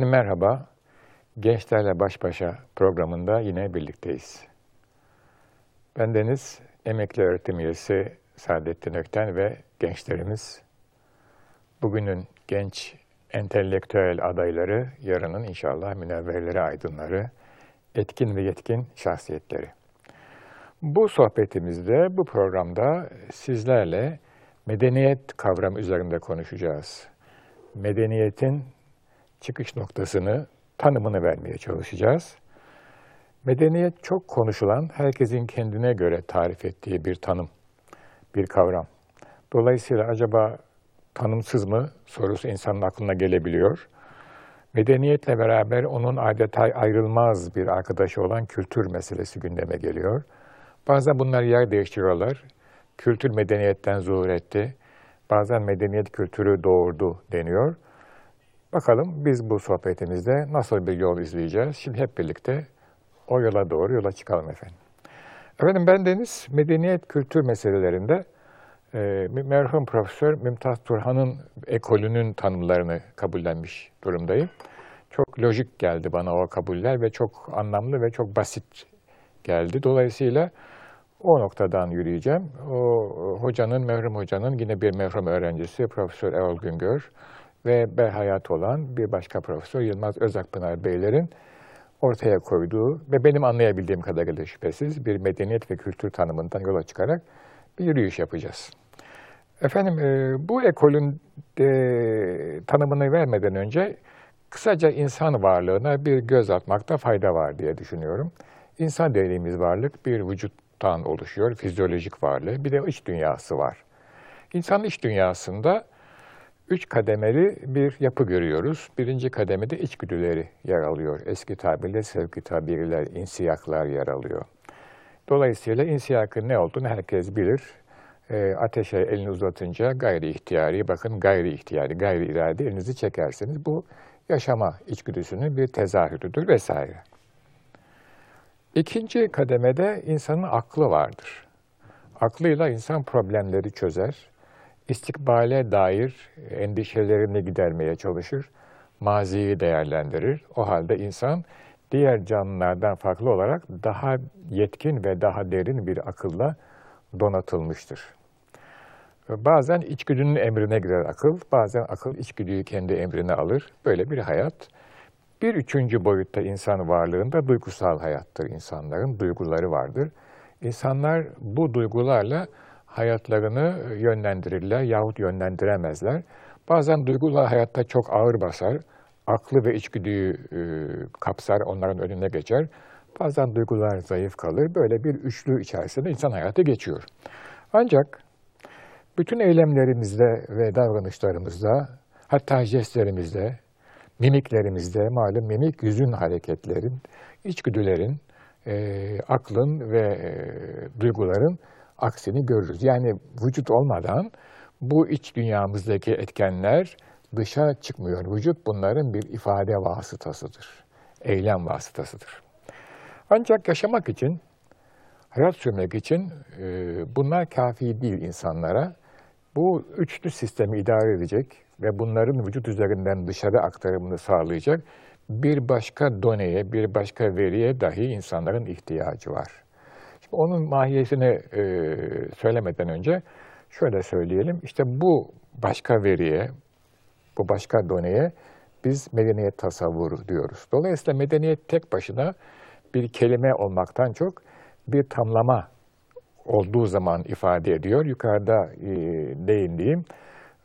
Efendim merhaba. Gençlerle Baş Başa programında yine birlikteyiz. Ben Deniz, emekli öğretim üyesi Saadettin Ökten ve gençlerimiz bugünün genç entelektüel adayları, yarının inşallah münevverleri, aydınları, etkin ve yetkin şahsiyetleri. Bu sohbetimizde, bu programda sizlerle medeniyet kavramı üzerinde konuşacağız. Medeniyetin çıkış noktasını, tanımını vermeye çalışacağız. Medeniyet çok konuşulan, herkesin kendine göre tarif ettiği bir tanım, bir kavram. Dolayısıyla acaba tanımsız mı sorusu insanın aklına gelebiliyor. Medeniyetle beraber onun adeta ayrılmaz bir arkadaşı olan kültür meselesi gündeme geliyor. Bazen bunlar yer değiştiriyorlar. Kültür medeniyetten zuhur etti. Bazen medeniyet kültürü doğurdu deniyor. Bakalım biz bu sohbetimizde nasıl bir yol izleyeceğiz? Şimdi hep birlikte o yola doğru yola çıkalım efendim. Efendim ben Deniz, medeniyet kültür meselelerinde e, merhum Profesör Mümtaz Turhan'ın ekolünün tanımlarını kabullenmiş durumdayım. Çok lojik geldi bana o kabuller ve çok anlamlı ve çok basit geldi. Dolayısıyla o noktadan yürüyeceğim. O hocanın, merhum hocanın yine bir merhum öğrencisi Profesör Erol Güngör ve berhayat olan bir başka profesör Yılmaz Özakpınar Beylerin ortaya koyduğu ve benim anlayabildiğim kadarıyla şüphesiz bir medeniyet ve kültür tanımından yola çıkarak bir yürüyüş yapacağız. Efendim e, bu ekolün e, tanımını vermeden önce kısaca insan varlığına bir göz atmakta fayda var diye düşünüyorum. İnsan dediğimiz varlık bir vücuttan oluşuyor, fizyolojik varlığı. Bir de iç dünyası var. İnsanın iç dünyasında üç kademeli bir yapı görüyoruz. Birinci kademede içgüdüleri yer alıyor. Eski tabirle sevki tabirler, insiyaklar yer alıyor. Dolayısıyla insiyakın ne olduğunu herkes bilir. E, ateşe elini uzatınca gayri ihtiyari, bakın gayri ihtiyari, gayri irade elinizi çekerseniz bu yaşama içgüdüsünün bir tezahürüdür vesaire. İkinci kademede insanın aklı vardır. Aklıyla insan problemleri çözer, istikbale dair endişelerini gidermeye çalışır, maziyi değerlendirir. O halde insan diğer canlılardan farklı olarak daha yetkin ve daha derin bir akılla donatılmıştır. Bazen içgüdünün emrine girer akıl, bazen akıl içgüdüyü kendi emrine alır. Böyle bir hayat. Bir üçüncü boyutta insan varlığında duygusal hayattır insanların, duyguları vardır. İnsanlar bu duygularla hayatlarını yönlendirirler yahut yönlendiremezler. Bazen duygular hayatta çok ağır basar, aklı ve içgüdüyü e, kapsar, onların önüne geçer. Bazen duygular zayıf kalır. Böyle bir üçlü içerisinde insan hayatı geçiyor. Ancak bütün eylemlerimizde ve davranışlarımızda, hatta jestlerimizde, mimiklerimizde, malum mimik yüzün hareketlerin, içgüdülerin, e, aklın ve e, duyguların aksini görürüz. Yani vücut olmadan bu iç dünyamızdaki etkenler dışa çıkmıyor. Vücut bunların bir ifade vasıtasıdır. Eylem vasıtasıdır. Ancak yaşamak için, hayat sürmek için e, bunlar kafi değil insanlara. Bu üçlü sistemi idare edecek ve bunların vücut üzerinden dışarı aktarımını sağlayacak bir başka doneye, bir başka veriye dahi insanların ihtiyacı var. Onun mahiyetini e, söylemeden önce şöyle söyleyelim. İşte bu başka veriye, bu başka doneye biz medeniyet tasavvuru diyoruz. Dolayısıyla medeniyet tek başına bir kelime olmaktan çok bir tamlama olduğu zaman ifade ediyor. Yukarıda e, değindiğim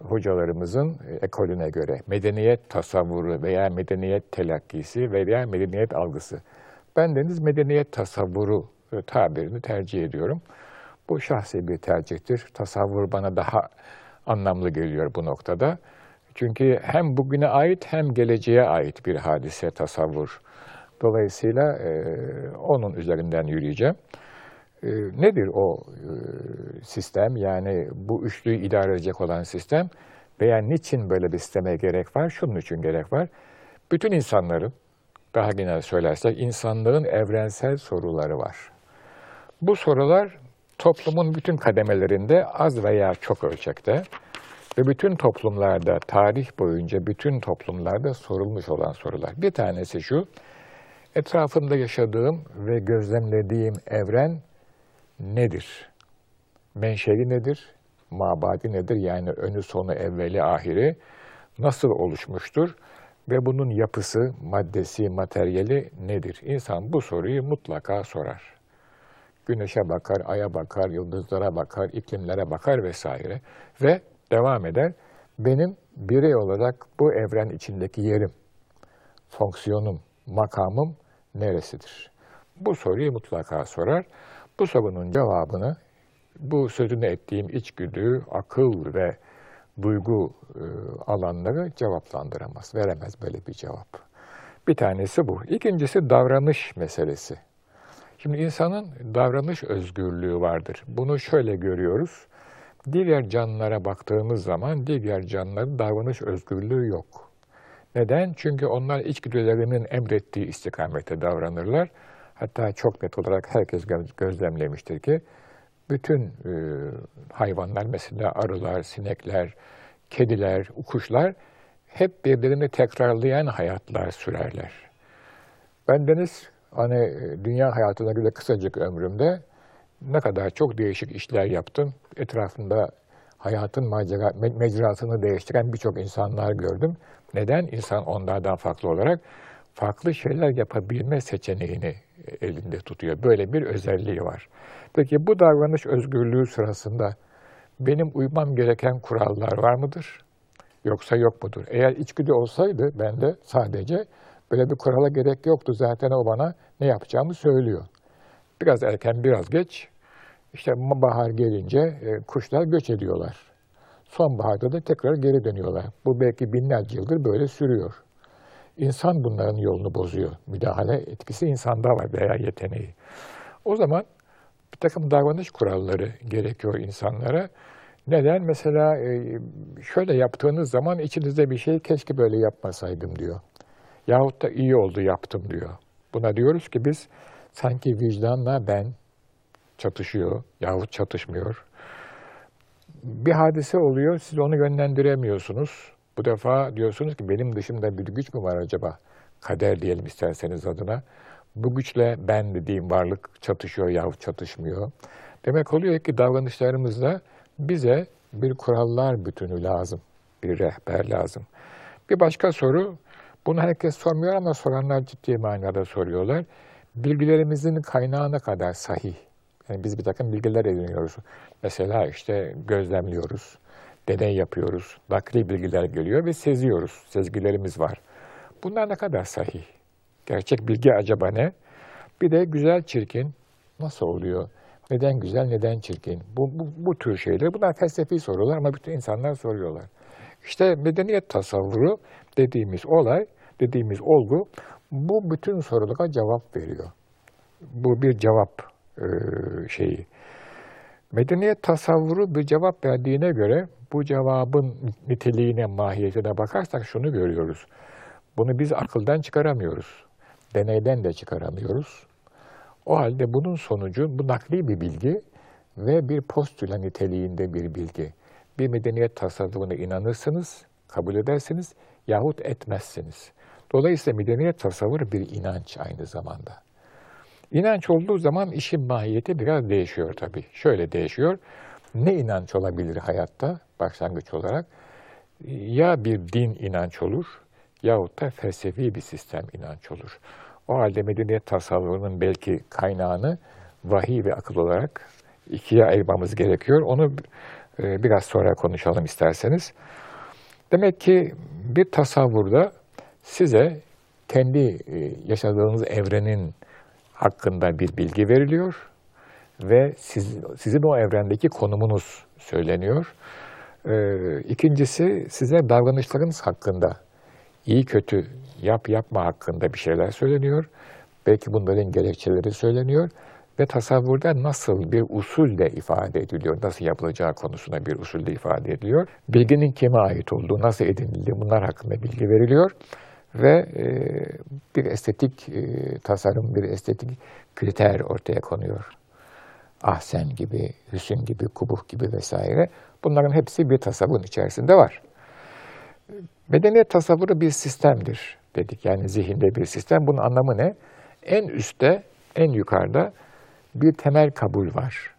hocalarımızın ekolüne göre medeniyet tasavvuru veya medeniyet telakkisi veya medeniyet algısı. Ben deniz medeniyet tasavvuru tabirini tercih ediyorum. Bu şahsi bir tercihtir. Tasavvur bana daha anlamlı geliyor bu noktada. Çünkü hem bugüne ait hem geleceğe ait bir hadise tasavvur. Dolayısıyla e, onun üzerinden yürüyeceğim. E, nedir o e, sistem? Yani bu üçlüyü idare edecek olan sistem veya niçin böyle bir sisteme gerek var? Şunun için gerek var. Bütün insanların, daha genel söylersek, insanlığın evrensel soruları var. Bu sorular toplumun bütün kademelerinde az veya çok ölçekte ve bütün toplumlarda, tarih boyunca bütün toplumlarda sorulmuş olan sorular. Bir tanesi şu, etrafında yaşadığım ve gözlemlediğim evren nedir? Menşei nedir? Mabadi nedir? Yani önü sonu evveli ahiri nasıl oluşmuştur? Ve bunun yapısı, maddesi, materyali nedir? İnsan bu soruyu mutlaka sorar. Güneşe bakar, aya bakar, yıldızlara bakar, iklimlere bakar vesaire. Ve devam eder. Benim birey olarak bu evren içindeki yerim, fonksiyonum, makamım neresidir? Bu soruyu mutlaka sorar. Bu sorunun cevabını bu sözünü ettiğim içgüdü, akıl ve duygu e, alanları cevaplandıramaz, veremez böyle bir cevap. Bir tanesi bu. İkincisi davranış meselesi. Şimdi insanın davranış özgürlüğü vardır. Bunu şöyle görüyoruz. Diğer canlılara baktığımız zaman diğer canlıların davranış özgürlüğü yok. Neden? Çünkü onlar içgüdülerinin emrettiği istikamete davranırlar. Hatta çok net olarak herkes gözlemlemiştir ki bütün e, hayvanlar mesela arılar, sinekler, kediler, kuşlar hep birbirini tekrarlayan hayatlar sürerler. Ben deniz hani dünya hayatına göre kısacık ömrümde ne kadar çok değişik işler yaptım. Etrafında hayatın macera, mecrasını değiştiren birçok insanlar gördüm. Neden? İnsan onlardan farklı olarak farklı şeyler yapabilme seçeneğini elinde tutuyor. Böyle bir özelliği var. Peki bu davranış özgürlüğü sırasında benim uymam gereken kurallar var mıdır? Yoksa yok mudur? Eğer içgüdü olsaydı ben de sadece böyle bir kurala gerek yoktu. Zaten o bana ne yapacağımı söylüyor. Biraz erken biraz geç işte bahar gelince e, kuşlar göç ediyorlar. Sonbaharda da tekrar geri dönüyorlar. Bu belki binlerce yıldır böyle sürüyor. İnsan bunların yolunu bozuyor. Müdahale etkisi insanda var veya yeteneği. O zaman bir takım davranış kuralları gerekiyor insanlara. Neden? Mesela e, şöyle yaptığınız zaman içinizde bir şey keşke böyle yapmasaydım diyor. Yahut da iyi oldu yaptım diyor. Buna diyoruz ki biz sanki vicdanla ben çatışıyor yahut çatışmıyor. Bir hadise oluyor, siz onu yönlendiremiyorsunuz. Bu defa diyorsunuz ki benim dışımda bir güç mü var acaba? Kader diyelim isterseniz adına. Bu güçle ben dediğim varlık çatışıyor yahut çatışmıyor. Demek oluyor ki davranışlarımızda bize bir kurallar bütünü lazım, bir rehber lazım. Bir başka soru, bunu herkes sormuyor ama soranlar ciddi manada soruyorlar. Bilgilerimizin kaynağı ne kadar sahih? Yani biz bir takım bilgiler ediniyoruz. Mesela işte gözlemliyoruz, deney yapıyoruz, nakli bilgiler geliyor ve seziyoruz. Sezgilerimiz var. Bunlar ne kadar sahih? Gerçek bilgi acaba ne? Bir de güzel çirkin nasıl oluyor? Neden güzel, neden çirkin? Bu, bu, bu tür şeyler, bunlar felsefi sorular ama bütün insanlar soruyorlar. İşte medeniyet tasavvuru dediğimiz olay, dediğimiz olgu bu bütün sorulara cevap veriyor. Bu bir cevap e, şeyi. Medeniyet tasavvuru bir cevap verdiğine göre bu cevabın niteliğine, mahiyetine bakarsak şunu görüyoruz. Bunu biz akıldan çıkaramıyoruz. Deneyden de çıkaramıyoruz. O halde bunun sonucu bu nakli bir bilgi ve bir postüla niteliğinde bir bilgi. Bir medeniyet tasavvuruna inanırsınız, kabul edersiniz yahut etmezsiniz. Dolayısıyla medeniyet tasavvuru bir inanç aynı zamanda. İnanç olduğu zaman işin mahiyeti biraz değişiyor tabii. Şöyle değişiyor. Ne inanç olabilir hayatta başlangıç olarak? Ya bir din inanç olur yahut da felsefi bir sistem inanç olur. O halde medeniyet tasavvurunun belki kaynağını vahiy ve akıl olarak ikiye ayırmamız gerekiyor. Onu e, biraz sonra konuşalım isterseniz. Demek ki bir tasavvurda size kendi e, yaşadığınız evrenin hakkında bir bilgi veriliyor ve siz, sizin o evrendeki konumunuz söyleniyor. Ee, ikincisi size davranışlarınız hakkında iyi kötü yap yapma hakkında bir şeyler söyleniyor. Belki bunların gerekçeleri söyleniyor ve tasavvurda nasıl bir usulle ifade ediliyor, nasıl yapılacağı konusunda bir usulle ifade ediliyor. Bilginin kime ait olduğu, nasıl edinildiği bunlar hakkında bilgi veriliyor ve e, bir estetik e, tasarım, bir estetik kriter ortaya konuyor. Ahsen gibi, hüsün gibi, kubuh gibi vesaire. Bunların hepsi bir tasavvurun içerisinde var. Medeniyet tasavvuru bir sistemdir dedik. Yani zihinde bir sistem. Bunun anlamı ne? En üstte, en yukarıda bir temel kabul var.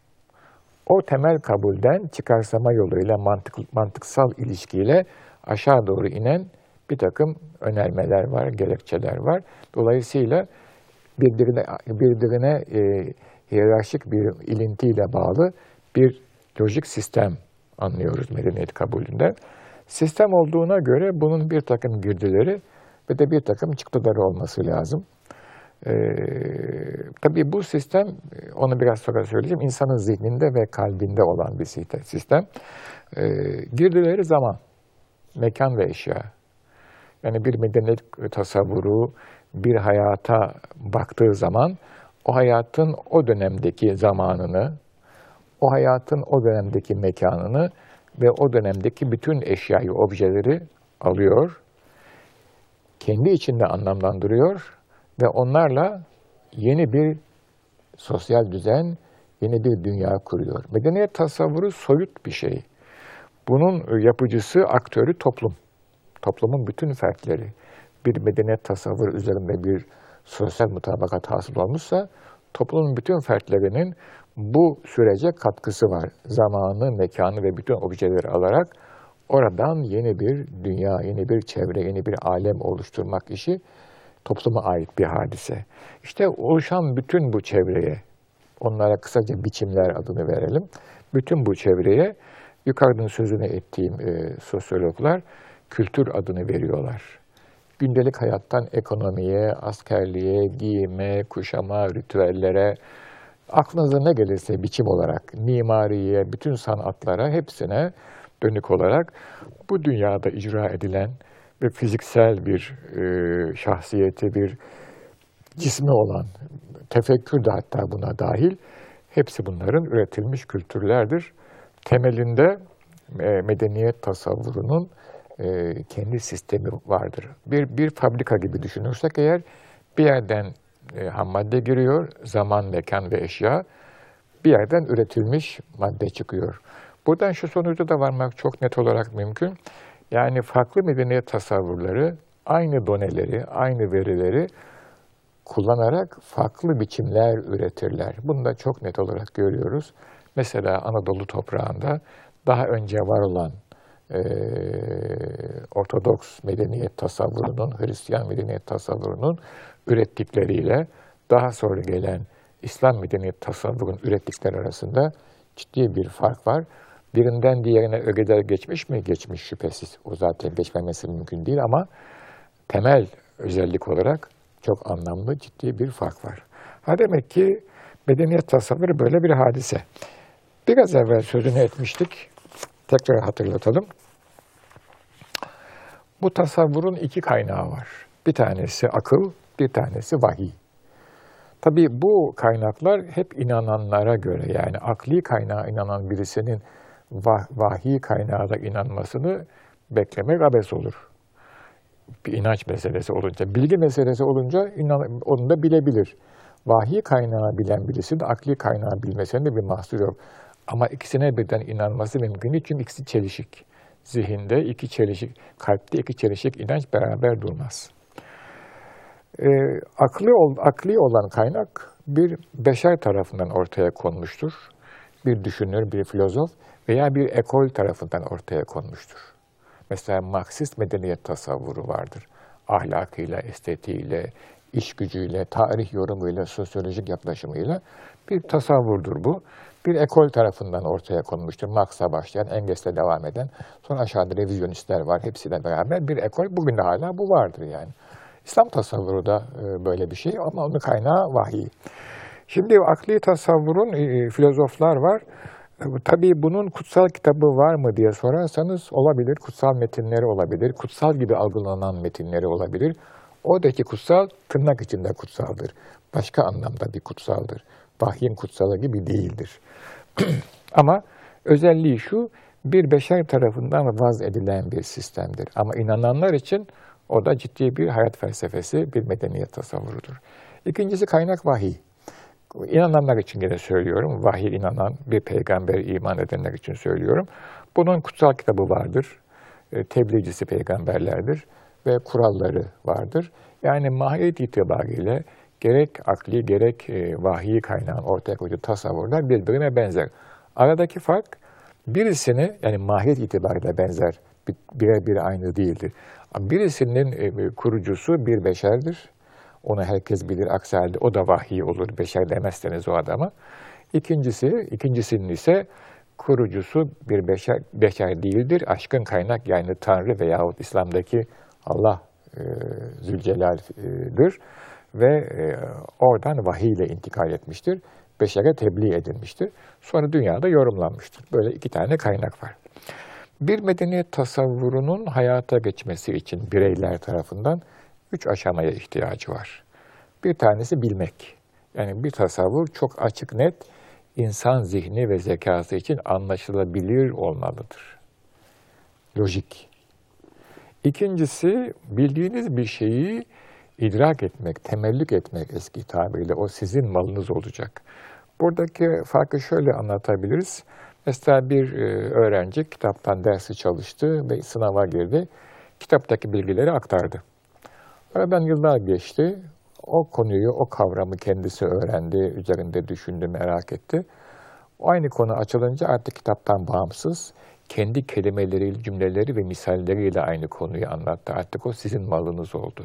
O temel kabulden çıkarsama yoluyla, mantık, mantıksal ilişkiyle aşağı doğru inen bir takım önermeler var, gerekçeler var. Dolayısıyla birbirine, birbirine e, hiyerarşik bir ilintiyle bağlı bir lojik sistem anlıyoruz medeniyet kabulünde. Sistem olduğuna göre bunun bir takım girdileri ve de bir takım çıktıları olması lazım. Ee, tabii bu sistem, onu biraz sonra söyleyeceğim, insanın zihninde ve kalbinde olan bir sistem. Ee, girdileri zaman, mekan ve eşya. Yani bir medeniyet tasavvuru bir hayata baktığı zaman o hayatın o dönemdeki zamanını, o hayatın o dönemdeki mekanını ve o dönemdeki bütün eşyayı, objeleri alıyor, kendi içinde anlamlandırıyor ve onlarla yeni bir sosyal düzen, yeni bir dünya kuruyor. Medeniyet tasavvuru soyut bir şey. Bunun yapıcısı, aktörü toplum. Toplumun bütün fertleri. Bir medeniyet tasavvuru üzerinde bir sosyal mutabakat hasıl olmuşsa, toplumun bütün fertlerinin bu sürece katkısı var. Zamanı, mekanı ve bütün objeleri alarak oradan yeni bir dünya, yeni bir çevre, yeni bir alem oluşturmak işi topluma ait bir hadise. İşte oluşan bütün bu çevreye, onlara kısaca biçimler adını verelim. Bütün bu çevreye yukarıdan sözünü ettiğim e, sosyologlar kültür adını veriyorlar. Gündelik hayattan ekonomiye, askerliğe, giyime, kuşama, ritüellere, aklınıza ne gelirse biçim olarak, mimariye, bütün sanatlara hepsine dönük olarak bu dünyada icra edilen ve fiziksel bir e, şahsiyeti, bir cismi olan, tefekkür de hatta buna dahil, hepsi bunların üretilmiş kültürlerdir. Temelinde e, medeniyet tasavvurunun e, kendi sistemi vardır. Bir, bir fabrika gibi düşünürsek eğer bir yerden e, ham madde giriyor, zaman, mekan ve eşya bir yerden üretilmiş madde çıkıyor. Buradan şu sonucu da varmak çok net olarak mümkün. Yani farklı medeniyet tasavvurları aynı doneleri, aynı verileri kullanarak farklı biçimler üretirler. Bunu da çok net olarak görüyoruz. Mesela Anadolu toprağında daha önce var olan e, Ortodoks medeniyet tasavvurunun, Hristiyan medeniyet tasavvurunun ürettikleriyle daha sonra gelen İslam medeniyet tasavvurun ürettikleri arasında ciddi bir fark var. Birinden diğerine ögeler geçmiş mi? Geçmiş şüphesiz. O zaten geçmemesi mümkün değil ama temel özellik olarak çok anlamlı, ciddi bir fark var. Ha demek ki medeniyet tasavvuru böyle bir hadise. Biraz evvel sözünü etmiştik. Tekrar hatırlatalım. Bu tasavvurun iki kaynağı var. Bir tanesi akıl, bir tanesi vahiy. Tabii bu kaynaklar hep inananlara göre yani akli kaynağa inanan birisinin vah, vahiy kaynağına inanmasını beklemek abes olur. Bir inanç meselesi olunca, bilgi meselesi olunca inan, onu da bilebilir. Vahiy kaynağı bilen birisi de akli kaynağı bilmesinde bir mahsur yok. Ama ikisine birden inanması mümkün değil çünkü ikisi çelişik. Zihinde iki çelişik, kalpte iki çelişik inanç beraber durmaz. Ee, akli, ol, akli olan kaynak bir beşer tarafından ortaya konmuştur. Bir düşünür, bir filozof veya bir ekol tarafından ortaya konmuştur. Mesela Marksist medeniyet tasavvuru vardır. Ahlakıyla, estetiğiyle, iş gücüyle, tarih yorumuyla, sosyolojik yaklaşımıyla bir tasavvurdur bu. Bir ekol tarafından ortaya konmuştur. Marx'a başlayan, Engels'le devam eden, sonra aşağıda revizyonistler var. Hepsiyle beraber bir ekol. Bugün de hala bu vardır yani. İslam tasavvuru da e, böyle bir şey ama onun kaynağı vahiy. Şimdi akli tasavvurun e, filozoflar var. E, tabii bunun kutsal kitabı var mı diye sorarsanız olabilir. Kutsal metinleri olabilir. Kutsal gibi algılanan metinleri olabilir. Oradaki kutsal tırnak içinde kutsaldır. Başka anlamda bir kutsaldır. Vahyin kutsalı gibi değildir. Ama özelliği şu, bir beşer tarafından vaz edilen bir sistemdir. Ama inananlar için o da ciddi bir hayat felsefesi, bir medeniyet tasavvurudur. İkincisi kaynak vahiy. İnananlar için yine söylüyorum. Vahiy inanan bir peygamber iman edenler için söylüyorum. Bunun kutsal kitabı vardır. E, tebliğcisi peygamberlerdir ve kuralları vardır. Yani mahiyet itibariyle gerek akli gerek e, vahiy kaynağın ortaya koyduğu tasavvurlar birbirine benzer. Aradaki fark birisini yani mahiyet itibariyle benzer, birebir aynı değildir. Birisinin e, kurucusu bir beşerdir. Onu herkes bilir. Aksi halde o da vahiy olur. Beşer demezseniz o adama. İkincisi, ikincisinin ise kurucusu bir beşer, beşer değildir. Aşkın kaynak yani Tanrı veyahut İslam'daki Allah e, Zülcelal'dir. Ve e, oradan vahiy ile intikal etmiştir. Beşere tebliğ edilmiştir. Sonra dünyada yorumlanmıştır. Böyle iki tane kaynak var. Bir medeniyet tasavvurunun hayata geçmesi için bireyler tarafından üç aşamaya ihtiyacı var. Bir tanesi bilmek. Yani bir tasavvur çok açık net insan zihni ve zekası için anlaşılabilir olmalıdır. Lojik. İkincisi bildiğiniz bir şeyi idrak etmek, temellük etmek eski tabiriyle o sizin malınız olacak. Buradaki farkı şöyle anlatabiliriz. Mesela bir e, öğrenci kitaptan dersi çalıştı ve sınava girdi. Kitaptaki bilgileri aktardı. Aradan yıllar geçti. O konuyu, o kavramı kendisi öğrendi, üzerinde düşündü, merak etti. Aynı konu açılınca artık kitaptan bağımsız, kendi kelimeleriyle, cümleleri ve misalleriyle aynı konuyu anlattı. Artık o sizin malınız oldu.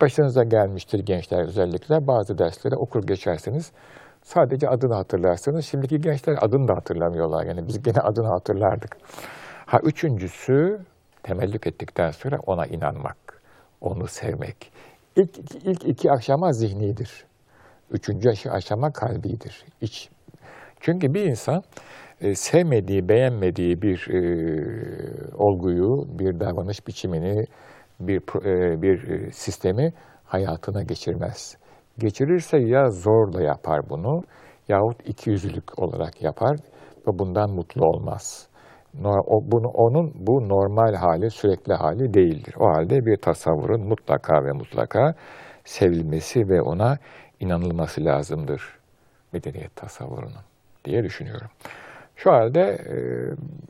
Başınıza gelmiştir gençler özellikle. Bazı dersleri okur geçersiniz. Sadece adını hatırlarsınız. Şimdiki gençler adını da hatırlamıyorlar. Yani biz gene adını hatırlardık. Ha üçüncüsü temellük ettikten sonra ona inanmak, onu sevmek. İlk, ilk iki aşama zihnidir. Üçüncü aşama kalbidir. İç. Çünkü bir insan e, sevmediği, beğenmediği bir e, olguyu, bir davranış biçimini, bir, e, bir e, sistemi hayatına geçirmez. Geçirirse ya zorla yapar bunu yahut ikiyüzlülük olarak yapar ve bundan mutlu olmaz. O, bunu, onun bu normal hali, sürekli hali değildir. O halde bir tasavvurun mutlaka ve mutlaka sevilmesi ve ona inanılması lazımdır medeniyet tasavvurunun diye düşünüyorum. Şu halde e,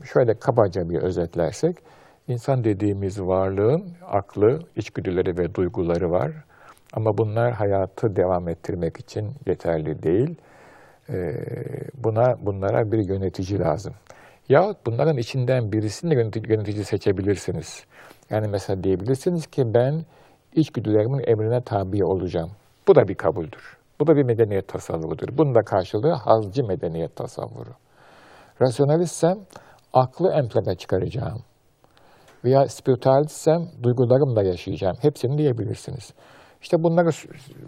şöyle kabaca bir özetlersek, insan dediğimiz varlığın aklı, içgüdüleri ve duyguları var. Ama bunlar hayatı devam ettirmek için yeterli değil. Ee, buna bunlara bir yönetici lazım. Yahut bunların içinden birisini de yönetici, yönetici seçebilirsiniz. Yani mesela diyebilirsiniz ki ben içgüdülerimin emrine tabi olacağım. Bu da bir kabuldür. Bu da bir medeniyet tasavvurudur. Bunun da karşılığı hazcı medeniyet tasavvuru. Rasyonalistsem aklı ön çıkaracağım. Veya spiritüalistsem duygularımla yaşayacağım. Hepsini diyebilirsiniz. İşte bunları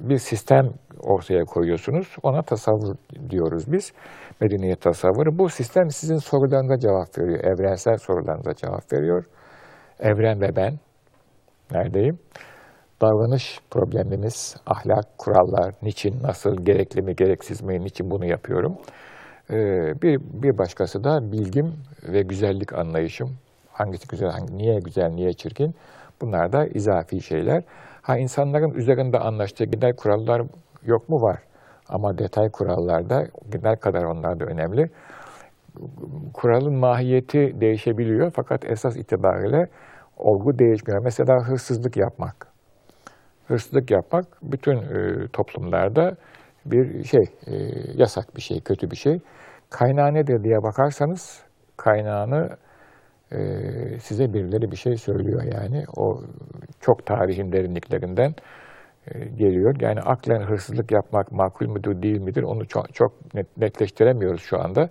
bir sistem ortaya koyuyorsunuz. Ona tasavvur diyoruz biz. Medeniyet tasavvuru. Bu sistem sizin sorularınıza cevap veriyor. Evrensel sorularınıza cevap veriyor. Evren ve ben. Neredeyim? Davranış problemimiz, ahlak, kurallar, niçin, nasıl, gerekli mi, gereksiz mi, niçin bunu yapıyorum. Ee, bir, bir başkası da bilgim ve güzellik anlayışım. Hangisi güzel, hangi, niye güzel, niye çirkin? Bunlar da izafi şeyler. Ha insanların üzerinde anlaştığı genel kurallar yok mu? Var. Ama detay kurallarda genel kadar onlar da önemli. Kuralın mahiyeti değişebiliyor fakat esas itibariyle olgu değişmiyor. Mesela hırsızlık yapmak. Hırsızlık yapmak bütün e, toplumlarda bir şey, e, yasak bir şey, kötü bir şey. Kaynağı nedir diye bakarsanız kaynağını e, size birileri bir şey söylüyor yani. O çok tarihin derinliklerinden e, geliyor. Yani aklen hırsızlık yapmak makul müdür değil midir onu çok, çok net, netleştiremiyoruz şu anda.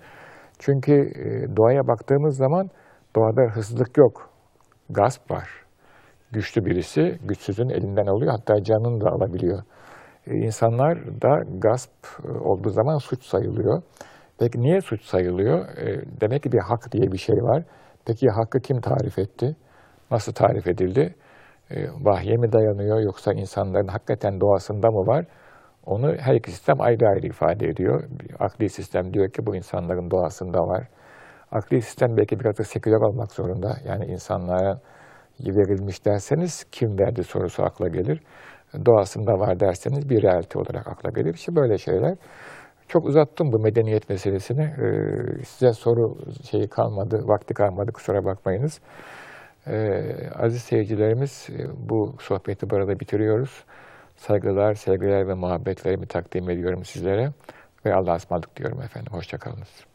Çünkü e, doğaya baktığımız zaman doğada hırsızlık yok. Gasp var. Güçlü birisi güçsüzün elinden alıyor hatta canını da alabiliyor. İnsanlar da gasp e, olduğu zaman suç sayılıyor. Peki niye suç sayılıyor? E, demek ki bir hak diye bir şey var. Peki hakkı kim tarif etti? Nasıl tarif edildi? E, vahye mi dayanıyor yoksa insanların hakikaten doğasında mı var? Onu her iki sistem ayrı ayrı ifade ediyor. Akli sistem diyor ki bu insanların doğasında var. Akli sistem belki biraz da seküler olmak zorunda. Yani insanlara verilmiş derseniz kim verdi sorusu akla gelir. Doğasında var derseniz bir realite olarak akla gelir. İşte böyle şeyler Çok uzattım bu medeniyet meselesini. Ee, size soru şeyi kalmadı, vakti kalmadı kusura bakmayınız. Ee, aziz seyircilerimiz e, bu sohbeti burada bitiriyoruz. Saygılar, sevgiler ve muhabbetlerimi takdim ediyorum sizlere. Ve Allah'a ısmarladık diyorum efendim. Hoşçakalınız.